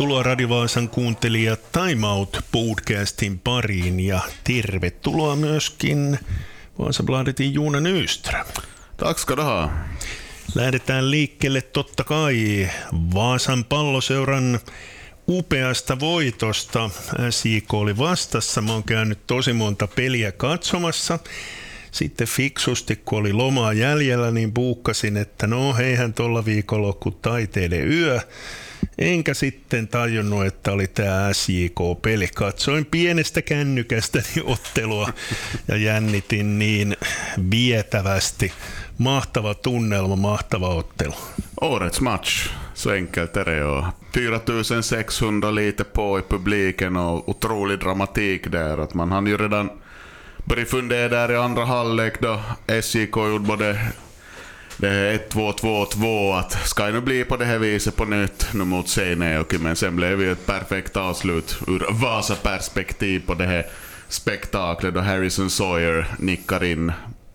Tervetuloa Radivaasan kuuntelija Time Out podcastin pariin ja tervetuloa myöskin Vaasabladetin Juuna Nyström. Tack ska du ha. Lähdetään liikkeelle totta kai Vaasan palloseuran upeasta voitosta. SJK oli vastassa. Mä oon käynyt tosi monta peliä katsomassa. Sitten fiksusti, kun oli lomaa jäljellä, niin buukkasin, että no heihän tuolla viikonloppu taiteiden yö. Enkä sitten tajunnut, että oli tämä SJK-peli. Katsoin pienestä kännykästäni ottelua ja jännitin niin vietävästi. Mahtava tunnelma, mahtava ottelu. Årets match, så enkelt är det. Och 4600 lite på i publiken och otrolig dramatik där. Att man hann ju redan börjat fundera där i andra halvlek då SJK gjorde både det är 1-2, 2-2 att ska det nu bli på det här viset på nytt nu mot Seinejoki men sen blev det ju ett perfekt avslut ur Vasa-perspektiv på det här spektaklet då Harrison Sawyer nickar in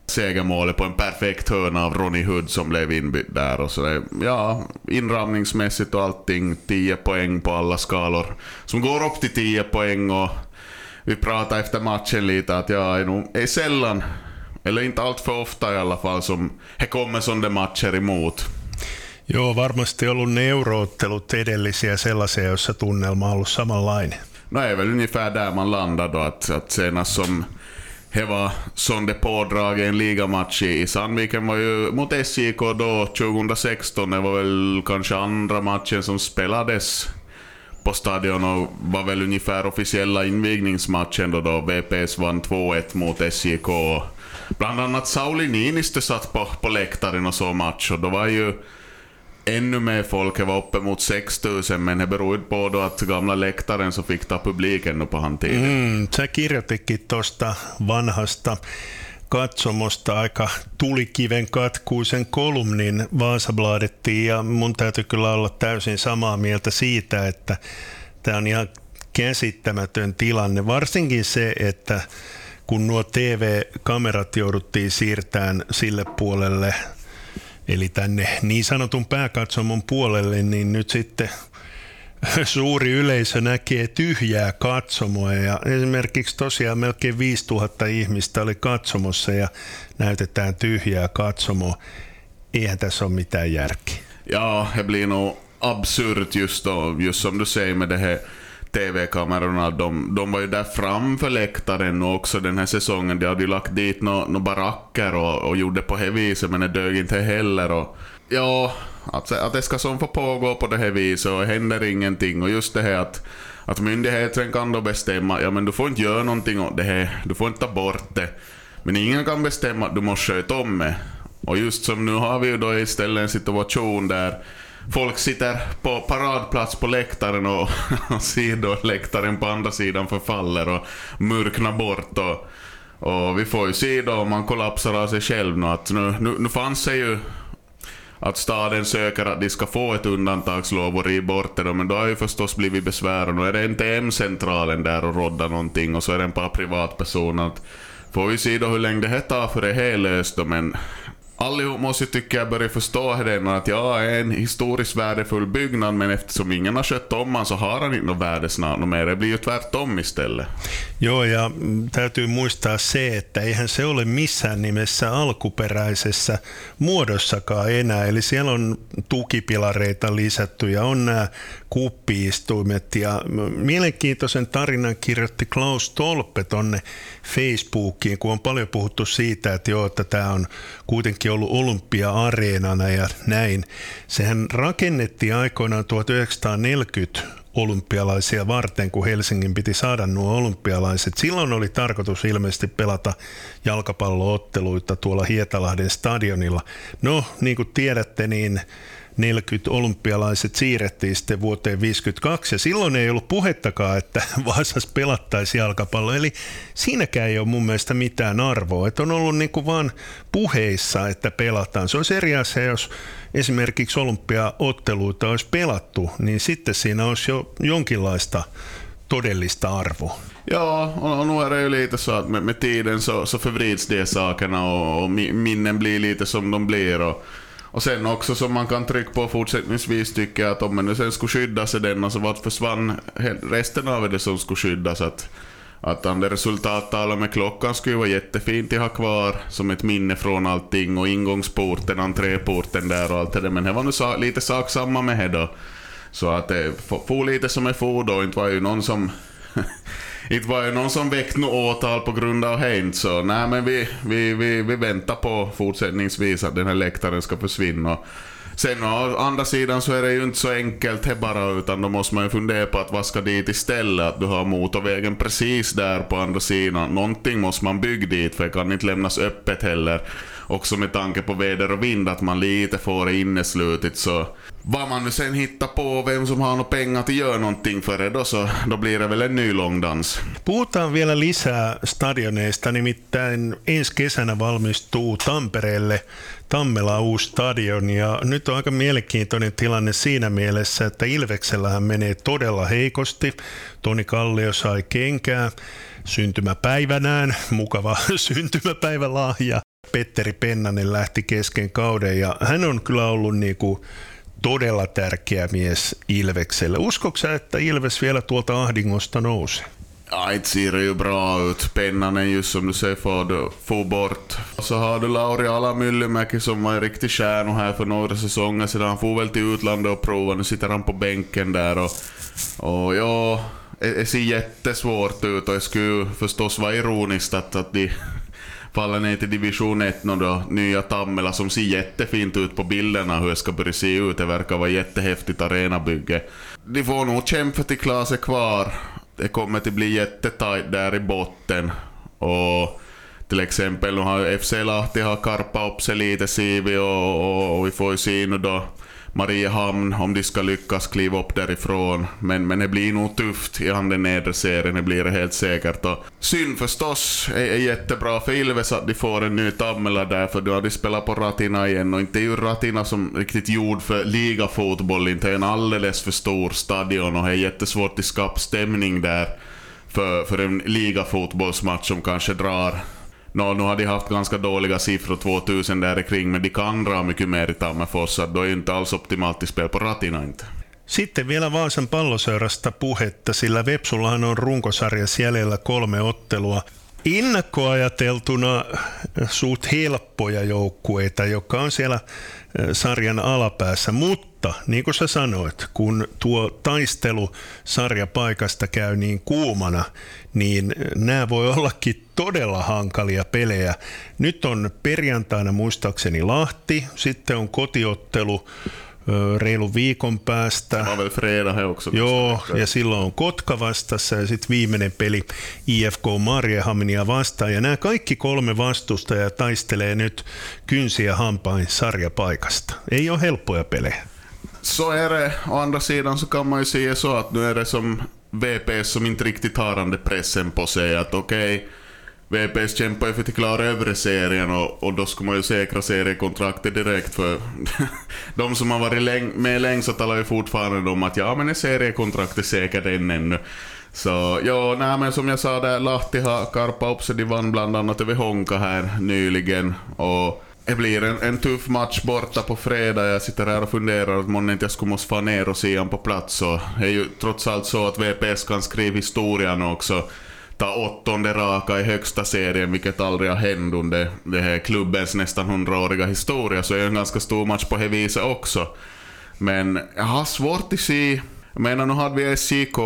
segermålet på en perfekt hörna av Ronnie Hood som blev inbytt där. Och så det, ja, inramningsmässigt och allting, 10 poäng på alla skalor. Som går upp till 10 poäng och vi pratade efter matchen lite att jag är, nog, är sällan, eller inte allt för ofta i alla fall, som he kommer sådana matcher emot. Joo, varmasti ollut ne euroottelut edellisiä sellaisia, joissa tunnelma on ollut samanlainen. No är väl ungefär där man landar då, att, att senast som det var som det pådragen ligamatch i Sandviken var ju mot SJK då 2016. Det var väl kanske andra matchen som spelades på stadion och var väl ungefär officiella invigningsmatchen då, då VPS vann 2-1 mot SJK. Bland annat Sauli Niinistö satt på, på läktaren och så match och då var ju ännu mer folk, det var uppe mot 6000, men det beror på då att gamla läktaren så fick ta publiken på han tiden. Mm, sä kirjoititkin tuosta vanhasta katsomosta aika tulikiven katkuisen kolumnin Vaasabladettiin ja mun täytyy kyllä olla täysin samaa mieltä siitä, että tämä on ihan käsittämätön tilanne. Varsinkin se, että kun nuo TV-kamerat jouduttiin siirtämään sille puolelle, eli tänne niin sanotun pääkatsomon puolelle, niin nyt sitten suuri yleisö näkee tyhjää katsomoa ja esimerkiksi tosiaan melkein 5000 ihmistä oli katsomossa ja näytetään tyhjää katsomoa. Eihän tässä ole mitään järkeä. Ja, det blir nog absurt just då, just som du säger med det här TV-kamerorna, de, de var ju där framför läktaren och också den här säsongen. De hade ju lagt dit några no baracker och, och gjorde på det viset, men det dög inte heller. Och, ja, att, att det ska som få pågå på det här viset och händer ingenting. Och just det här att, att myndigheten kan då bestämma, ja men du får inte göra någonting åt det här, du får inte ta bort det. Men ingen kan bestämma att du måste sköta om det. Och just som nu har vi ju då istället en situation där folk sitter på paradplats på läktaren och, och läktaren på andra sidan förfaller och mörknar bort. Och, och vi får ju se då om man kollapsar av sig själv nu att nu, nu, nu fanns det ju att staden söker att de ska få ett undantagslov och riva bort det men då har ju förstås blivit besvär och nu är det NTM-centralen där och råddar någonting och så är det en par privatpersoner. Får vi se då hur länge det här tar för det här är löst då men allihop måste ju tycka jag börja förstå det att jag är en historiskt värdefull byggnad men eftersom ingen har skött om han så har han inte något värde snart mer. Det blir ju tvärtom istället. Joo, ja täytyy muistaa se, että eihän se ole missään nimessä alkuperäisessä muodossakaan enää. Eli siellä on tukipilareita lisätty ja on nämä kuppiistuimet. Ja mielenkiintoisen tarinan kirjoitti Klaus Tolppe tonne Facebookiin, kun on paljon puhuttu siitä, että joo, että tämä on kuitenkin ollut olympia-areenana ja näin. Sehän rakennettiin aikoinaan 1940 olympialaisia varten, kun Helsingin piti saada nuo olympialaiset. Silloin oli tarkoitus ilmeisesti pelata jalkapallootteluita tuolla Hietalahden stadionilla. No, niin kuin tiedätte, niin 40 olympialaiset siirrettiin sitten vuoteen 52 ja silloin ei ollut puhettakaan, että Vaasassa pelattaisi jalkapallo. Eli siinäkään ei ole mun mielestä mitään arvoa. Että on ollut niin kuin vaan puheissa, että pelataan. Se olisi eri asia, jos esimerkiksi olympiaotteluita olisi pelattu, niin sitten siinä olisi jo jonkinlaista todellista arvoa. Ja, och nu är det ju lite så att med, med tiden så, så förvrids de sakerna och, och minnen blir lite som de blir. Och, Och sen också som man kan trycka på fortsättningsvis tycker jag att om man nu sen skulle skydda sig den, alltså vart försvann resten av det som skulle skyddas? Att, att där resultattalet med klockan skulle vara jättefint att ha kvar som ett minne från allting och ingångsporten, entréporten där och allt det där. Men det var nu lite sak samma med det då. Så att eh, det for lite som det for då, inte var ju någon som inte var ju någon som väckt något åtal på grund av Heinz, så nej men vi, vi, vi, vi väntar på fortsättningsvis att den här läktaren ska försvinna. Sen å andra sidan så är det ju inte så enkelt här bara, utan då måste man ju fundera på att vad ska dit istället? Att du har motorvägen precis där på andra sidan. Någonting måste man bygga dit, för det kan inte lämnas öppet heller. Också med tanke på väder och vind, att man lite får det inneslutet så vad man nu sen hittar på, vem som har några pengar till att göra någonting för det då, så då blir det väl en ny långdans. Puhutaan vielä lisää stadioneista, nimittäin ensi kesänä valmistuu Tampereelle Tammela uusi stadion ja nyt on aika mielenkiintoinen tilanne siinä mielessä, että Ilveksellähän menee todella heikosti. Toni Kallio sai kenkää syntymäpäivänään, mukava syntymäpäivälahja. Petteri Pennanen lähti kesken kauden ja hän on kyllä ollut niin kuin todella tärkeä mies Ilvekselle. Uskoksa, että Ilves vielä tuolta ahdingosta nousee? Ja, inte ser det ju bra ut. pennan är just som du säger får, få bort. Så har du Lauri Alamyllymäki som var en riktig stjärna här för några säsonger sedan. Han får väl till utlandet och prova. Nu sitter han på bänken där och, och ja, det ser jättesvårt ut och det skulle förstås vara ironiskt att, att de faller ner till division 1 då, nya Tammela som ser jättefint ut på bilderna hur det ska börja se ut. Det verkar vara jättehäftigt arenabygge. De får nog kämpa till klara sig kvar. Det kommer att bli jättetajt där i botten. Och till exempel nu har FC Lahti har karpat upp sig lite ser vi och, och, och vi får ju se nu då Mariehamn om de ska lyckas kliva upp därifrån. Men, men det blir nog tufft i den nedre serien, det blir det helt säkert. Och synd förstås, är, är jättebra för Ilves att de får en ny Tammela där, för då har de spelat på Ratina igen och inte är ju Ratina som riktigt gjord för ligafotboll, inte en alldeles för stor stadion och det är jättesvårt att skapa stämning där för, för en ligafotbollsmatch som kanske drar No, nu har de haft ganska dåliga siffror 2000 där kring, men de kan dra mycket mer i Tammerfors, då är inte alls optimalt i spel på ratina inte. Sitten vielä Vaasan palloseurasta puhetta, sillä Vepsullahan on runkosarjassa jäljellä kolme ottelua. Innakkoajateltuna suut helppoja joukkueita, joka on siellä sarjan alapäässä, mutta niin kuin sä sanoit, kun tuo taistelu sarjapaikasta käy niin kuumana, niin nämä voi ollakin todella hankalia pelejä. Nyt on perjantaina muistaakseni Lahti, sitten on kotiottelu reilun viikon päästä. Joo, ja silloin on Kotka vastassa ja sitten viimeinen peli IFK Marjehaminia vastaan. Ja nämä kaikki kolme vastustajaa taistelee nyt kynsiä hampain sarjapaikasta. Ei ole helppoja pelejä. Så är det. Å andra sidan så kan man ju säga så att nu är det som VPS som inte riktigt har den pressen på sig att okej, okay, VPS kämpar ju för att klara övre serien och, och då ska man ju säkra seriekontraktet direkt för de som har varit läng med längst så talar ju fortfarande om att ja men är seriekontraktet säkert än ännu. Så ja, nej men som jag sa där, Lahti har karpat upp sig, de vann bland annat över Honka här nyligen och det blir en, en tuff match borta på fredag. Jag sitter här och funderar att månne inte jag skulle måste få ner och se honom på plats. Så det är ju trots allt så att VPS kan skriva historien också ta åttonde raka i högsta serien, vilket aldrig har hänt under det här klubbens nästan hundraåriga historia, så är det en ganska stor match på det viset också. Men jag har svårt att se... Jag menar, nu hade vi SJK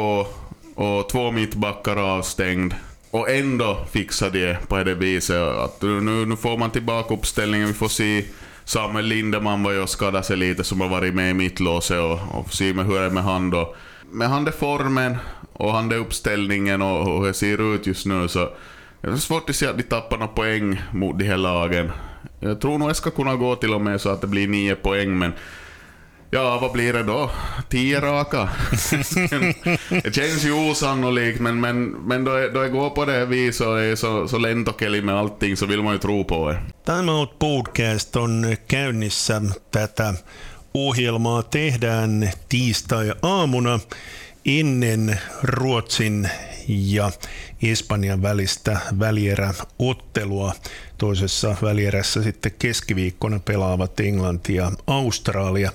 och två mittbackar avstängd. Och ändå fixade de på det viset. Att nu, nu får man tillbaka uppställningen, vi får se Samuel Lindeman var ju och skadade sig lite som har varit med i mittlåset och, och se med hur det är med han. Med han är formen och han är uppställningen och, hur det ser ut just nu så det är svårt att se att de tappar några poäng mot de här lagen. Jag tror nog det ska kunna gå till och med så att det blir nio poäng men Ja, vad blir det då? Tio raka? det känns ju osannolikt, men, men, men då, då det går på det viset och är så, så lentokeli med allting så vill man ju tro på det. Time Out Podcast on käynnissä. Tätä ohjelmaa tehdään tiistai-aamuna ennen Ruotsin ja Espanjan välistä välieräottelua. Toisessa välierässä sitten keskiviikkona pelaavat Englanti ja Australia.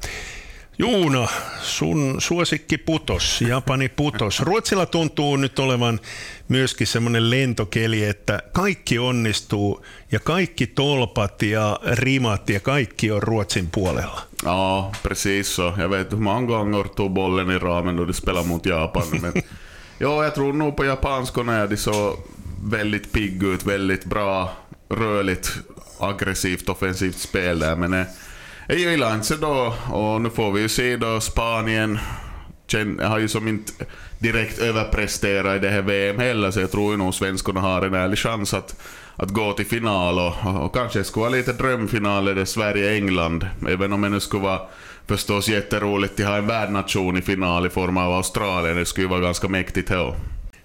Juuna, sun suosikki putos, Japani putos. Ruotsilla tuntuu nyt olevan myöskin semmoinen lentokeli, että kaikki onnistuu ja kaikki tolpat ja rimat ja kaikki on Ruotsin puolella. Ja, precis så. Jag vet hur många gånger tog bollen i ramen då spelade mot Japan. Men, ja, jag tror nog på japanskorna är de så väldigt pigg ut, väldigt bra, rörligt, aggressivt, offensivt spel där. Men eh, jag gillar inte då, och nu får vi ju se då Spanien har ju som inte direkt överpresterat i det här VM heller, så jag tror ju nog svenskarna har en ärlig chans att, att gå till final och, och kanske skulle vara lite drömfinal är det Sverige-England, även om det nu skulle vara förstås jätteroligt att ha en värdnation i final i form av Australien, det skulle vara ganska mäktigt här.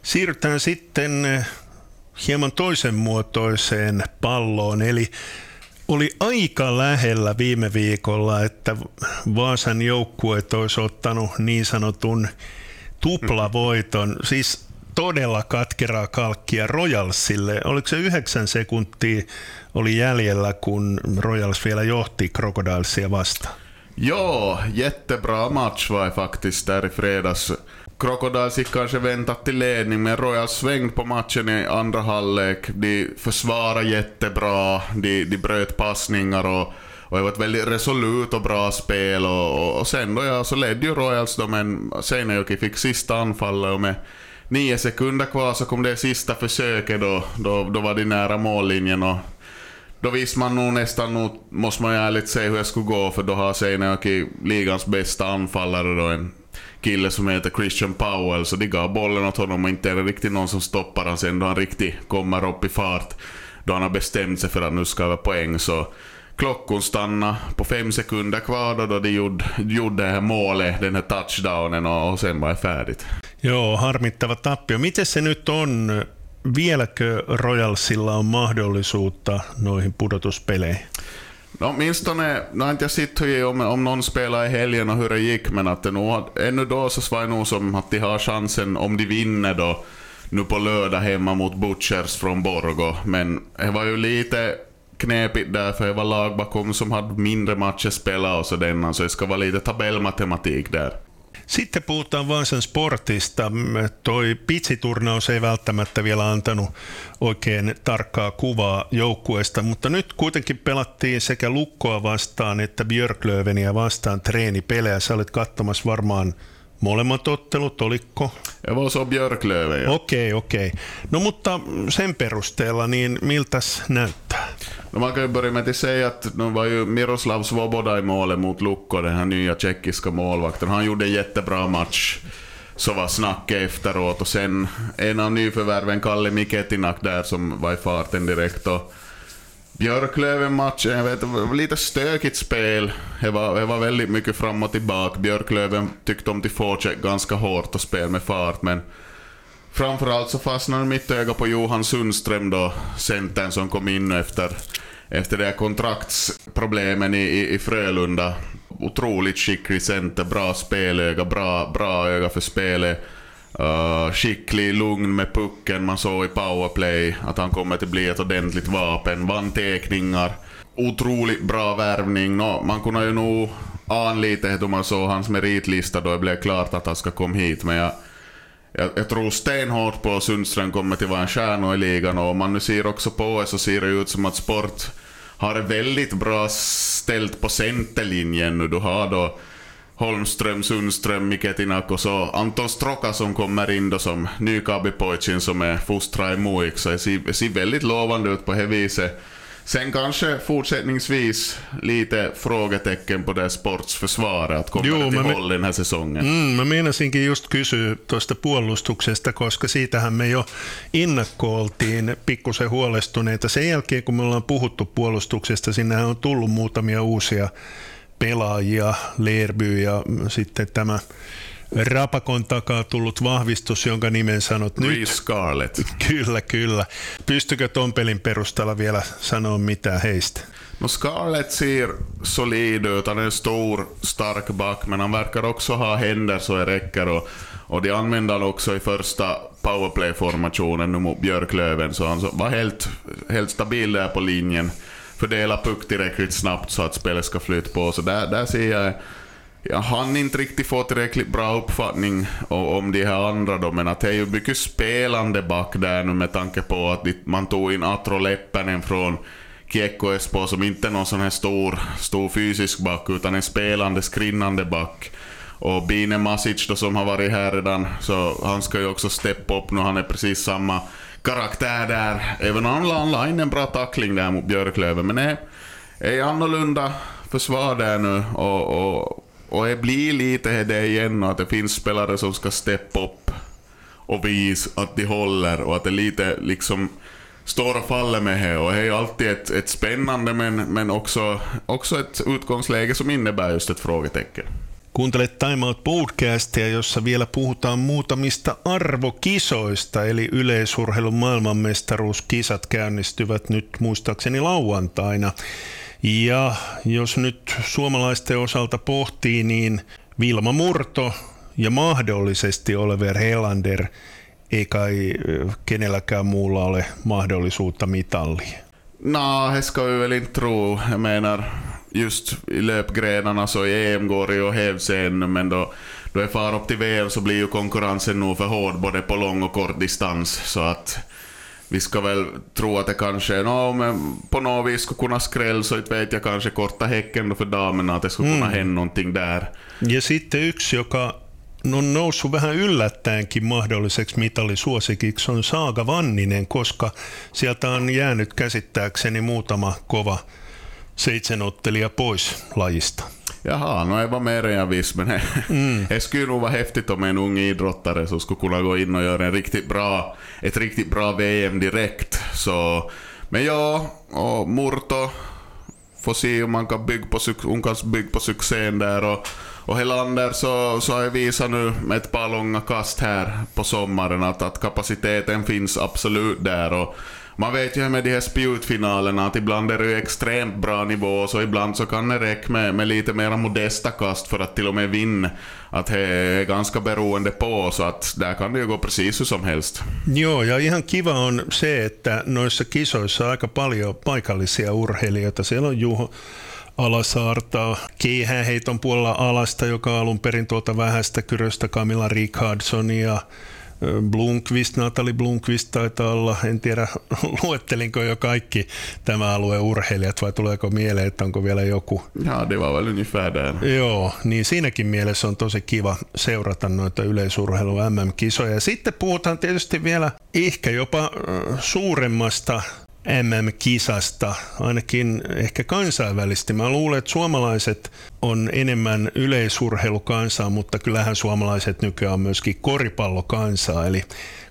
Siirrytään sitten eh, hieman toisen muotoiseen palloon, eli oli aika lähellä viime viikolla, että Vaasan joukkueet olisi ottanut niin sanotun tuplavoiton, siis todella katkeraa kalkkia Royalsille. Oliko se yhdeksän sekuntia oli jäljellä, kun Royals vielä johti Crocodilesia vastaan? Joo, jättebra match var faktiskt där i fredags. Crocodiles gick kanske väntat till ledning, men Royals svängde på matchen i andra halvlek. De försvarade jättebra, de, de bröt passningar och, och det var ett väldigt resolut och bra spel. Och, och, sen då ja, så ledde ju Royals då, men Seinejoki fick sista anfallet och med nio sekunder kvar så kom det sista försöket då, då, då var de nära mållinjen och då visste man nog nästan, nog, måste man ju ärligt säga hur jag skulle gå, för då har Seinejoki ligans bästa anfallare då, en kille som heter Christian Powell, så de gav bollen åt honom och inte är det riktigt någon som stoppar honom sen då han riktigt kommer upp i fart. Då han har bestämt sig för att nu ska vara poäng så klockan stannade på fem sekunder kvar då, de gjorde, gjorde det här målet, den här touchdownen och, och sen var det färdigt. Joo, harmittava tappio. Miten se nyt on? Vieläkö Royalsilla on mahdollisuutta noihin pudotuspeleihin? No, åtminstone, nu har inte jag sett hur, om, om någon spelar i helgen och hur det gick, men att det nog, ännu då så var det nog som att de har chansen om de vinner då nu på lördag hemma mot Butchers från Borgo. Men det var ju lite knepigt där, för det var lag bakom som hade mindre matcher spelat och så denna, så det ska vara lite tabellmatematik där. Sitten puhutaan Vaasan sportista. Toi pitsiturnaus ei välttämättä vielä antanut oikein tarkkaa kuvaa joukkueesta, mutta nyt kuitenkin pelattiin sekä Lukkoa vastaan että Björklöveniä vastaan treenipelejä. Sä olit katsomassa varmaan Molemmat ottelut, oliko? Ja var så Björklöven, ja. Okei, okei. No mutta sen perusteella, niin miltäs näyttää? Man kan ju börja med att säga att nu var ju Miroslav Svoboda i målet mot Lukko, den här nya tjeckiska målvakten. Han gjorde en jättebra match. Så var snacket efteråt och sen en av nyförvärven, Kalle Miketinak där som var i farten direkt. Och Björklöven-matchen, jag vet, lite stökigt spel. Det var, det var väldigt mycket fram och tillbaka. Björklöven tyckte om till forecheck ganska hårt och spel med fart, men framförallt så fastnade mitt öga på Johan Sundström då, centern som kom in efter, efter det här kontraktsproblemen i, i, i Frölunda. Otroligt skicklig center, bra spelöga, bra, bra öga för spelet. Uh, skicklig, lugn med pucken. Man såg i powerplay att han kommer att bli ett ordentligt vapen. Vann teckningar. Otroligt bra värvning. No, man kunde ju nog ana lite då man såg hans meritlista då det blev klart att han ska komma hit. Men jag, jag, jag tror stenhårt på att Sundström kommer att vara en stjärna i ligan och om man nu ser också på det så ser det ut som att Sport har det väldigt bra ställt på centerlinjen nu. Du har då Holmström, Sundström, Miketinak och så Anton Stroka som kommer in då som ny Kabipojtsin som är fostrad i Moik. Så det ser, ser väldigt lovande ut på det viset. Sen kanske fortsättningsvis lite frågetecken på det sportsförsvaret, att kommer det till håll den här säsongen. Mm, mä meinasinkin just kysyä tuosta puolustuksesta, koska siitähän me jo innakko oltiin pikkusen huolestuneita. Sen jälkeen, kun me ollaan puhuttu puolustuksesta, sinnehän on tullut muutamia uusia pelaajia, Leerby ja sitten tämä Rapakon takaa tullut vahvistus, jonka nimen sanot Reece nyt. Scarlett. Kyllä, kyllä. Pystykö ton pelin perusteella vielä sanoa mitään heistä? No Scarlett ser solid ut, han är en stor, stark back, men han verkar också ha händer så det räcker. Och, Och de använde han också i första powerplay-formationen nu mot Björklöven, så han var helt, helt stabil där på linjen. Fördela puck tillräckligt snabbt så att spelet ska flytta på. Så där, där ser jag jag hann inte riktigt få tillräckligt bra uppfattning om de här andra då, men att det är ju mycket spelande back där nu med tanke på att man tog in Atro Leppänen från Kiekko Espoo som inte är någon sån här stor, stor fysisk back utan en spelande, skrinnande back. Och Bine Masic då som har varit här redan, så han ska ju också steppa upp nu, han är precis samma karaktär där. Även om han la in en bra tackling där mot Björklöven, men det är annorlunda försvar där nu och, och och det blir lite det igen att det finns spelare som ska steppa upp och visa att de håller och att det lite liksom står och faller med det. Och det är alltid ett, ett spännande men, men också, också ett utgångsläge som innebär just ett frågetecken. Kuuntelet Time Out podcastia, jossa vielä puhutaan muutamista arvokisoista, eli yleisurheilun maailmanmestaruuskisat käynnistyvät nyt muistaakseni lauantaina. Ja jos nyt suomalaisten osalta pohtii, niin Vilma Murto ja mahdollisesti Oliver Helander ei kai kenelläkään muulla ole mahdollisuutta mitalliin. No, det ska vi väl inte tro. Jag menar, just i löpgrenarna så i EM går det ju att hävda ännu, men då, då är far upp till VM så blir ju konkurrensen nog för hård både på lång och kort distans. Så att vi ska väl tro att det kanske är no, men på något vis skulle kunna skräll så inte vet jag kanske korta häcken för damerna att det skulle kunna mm. hända någonting där. Ja sitten yksi, joka on noussut vähän yllättäenkin mahdolliseksi mitallisuosikiksi on Saaga Vanninen, koska sieltä on jäänyt käsittääkseni muutama kova seitsemänottelija pois lajista. Jaha, no jag var med redan visst, men mm. det skulle nog vara häftigt om en ung idrottare som skulle kunna gå in och göra en riktigt bra, ett riktigt bra VM direkt. Så, men ja, och Murto får se om man kan bygga på, hon kan bygga på succén där. Och, och Helander så, så har jag visat nu med ett par långa kast här på sommaren att, att kapaciteten finns absolut där. Och, man vet ju med de här spjutfinalerna att ibland är det ju extremt bra nivå så ibland så kan det räcka med, med lite mer modesta kast för att till och med vinna. Att det är ganska beroende på så att där kan det ju gå precis hur som helst. Joo, ja ihan kiva on se, että noissa kisoissa aika paljon paikallisia urheilijoita. Siellä on Juho Alasaarta, keihäänheiton puolella alasta, joka alun perin tuolta vähästä kyröstä Camilla Richardsonia, Blunkvist, Natali Blunkvist taitaa olla, en tiedä luettelinko jo kaikki tämä alueen urheilijat vai tuleeko mieleen, että onko vielä joku. Ja, det var väl ungefär där. Joo, niin siinäkin mielessä on tosi kiva seurata noita yleisurheilu MM-kisoja. Sitten puhutaan tietysti vielä ehkä jopa suuremmasta MM-kisasta, ainakin ehkä kansainvälisesti. Mä luulen, että suomalaiset on enemmän yleisurheilukansaa, mutta kyllähän suomalaiset nykyään on myöskin koripallokansaa. Eli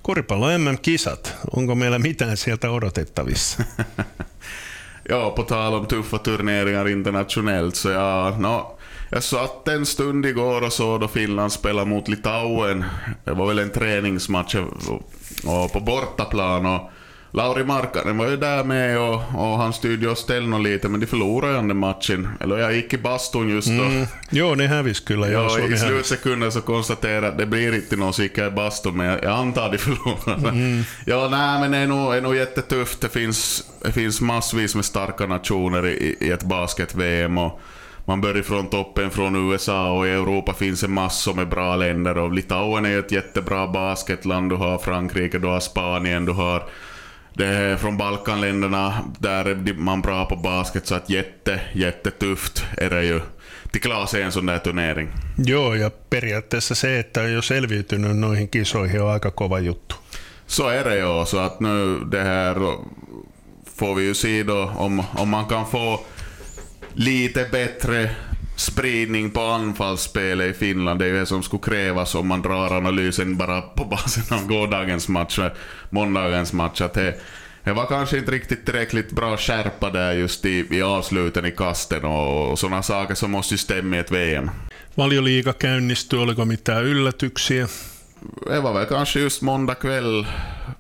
koripallo MM-kisat, onko meillä mitään sieltä odotettavissa? Joo, på tal om tuffa turneringar internationellt så ja, no, jag satt en stund igår och såg då Finland spela mot Litauen. Det var väl en träningsmatch och på bortaplan och Lauri Markkanen var ju där med och, och han styrde och ställde lite, men de förlorade ju den matchen. Eller jag gick i bastun just då. Mm. Jo, ni hävis kyllä. Ja, I slutsekunden så konstaterade jag att det blir inte någon sika i bastun, men jag, jag antar de förlorade. Mm. Ja, nej, men det är nog, är nog jättetufft. Det finns, det finns massvis med starka nationer i, i ett basket-VM. Och, man börjar från toppen från USA och i Europa finns en massa med bra länder och Litauen är ett jättebra basketland. Du har Frankrike, du har Spanien, du har det är från Balkanländerna, där är man bra på basket, så att jätte, jättetufft är det ju till klara sig en sån där turnering. Joo, ja periaatteessa se, että on jo selviytynyt noihin kisoihin on aika kova juttu. Så är det ju, så att nu det här får vi ju se då om, om man kan få lite bättre spridning på anfallsspelet i Finland. Det är ju det som skulle krävas om man drar analysen bara på basen av gårdagens match, måndagens match. Att det, det var kanske inte riktigt tillräckligt bra skärpa där just i, i avsluten i kasten och, och sådana saker som måste ju stämma i ett VM. Valioliiga käynnistyi, oliko mitään yllätyksiä? Det var väl kanske just måndag kväll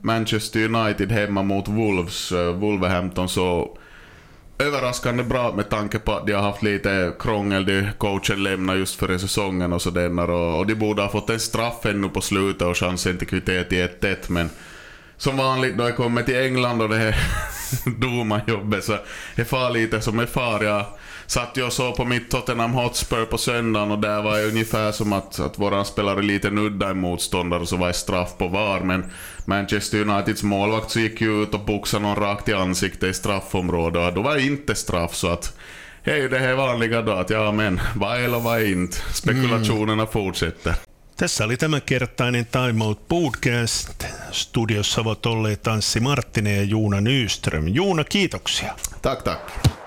Manchester United hemma mot Wolves. Wolverhampton så överraskande bra med tanke på att de har haft lite krångel. De coachen lämnade just före säsongen och sådär. Och, och de borde ha fått en straff ännu på slutet och chansen till kvitteret i 1-1. Men som vanligt då jag kommer till England och det här domarjobbet så är far lite som är far. Jag satt ju och såg på mitt Tottenham Hotspur på söndagen och där var det ungefär som att, att våran spelare lite nudda en motståndare och så var det straff på VAR. Men Manchester Uniteds målvakt så gick ju ut och boxade någon rakt i ansiktet i straffområdet och då var det inte straff så att det är ju det här vanliga då att ja men, vad eller vad inte. Spekulationerna mm. fortsätter. Tässä oli tämänkertainen Time Out Podcast. Studiossa ovat olleet Anssi Marttinen ja Juuna Nyström. Juuna, kiitoksia. Tack, tack.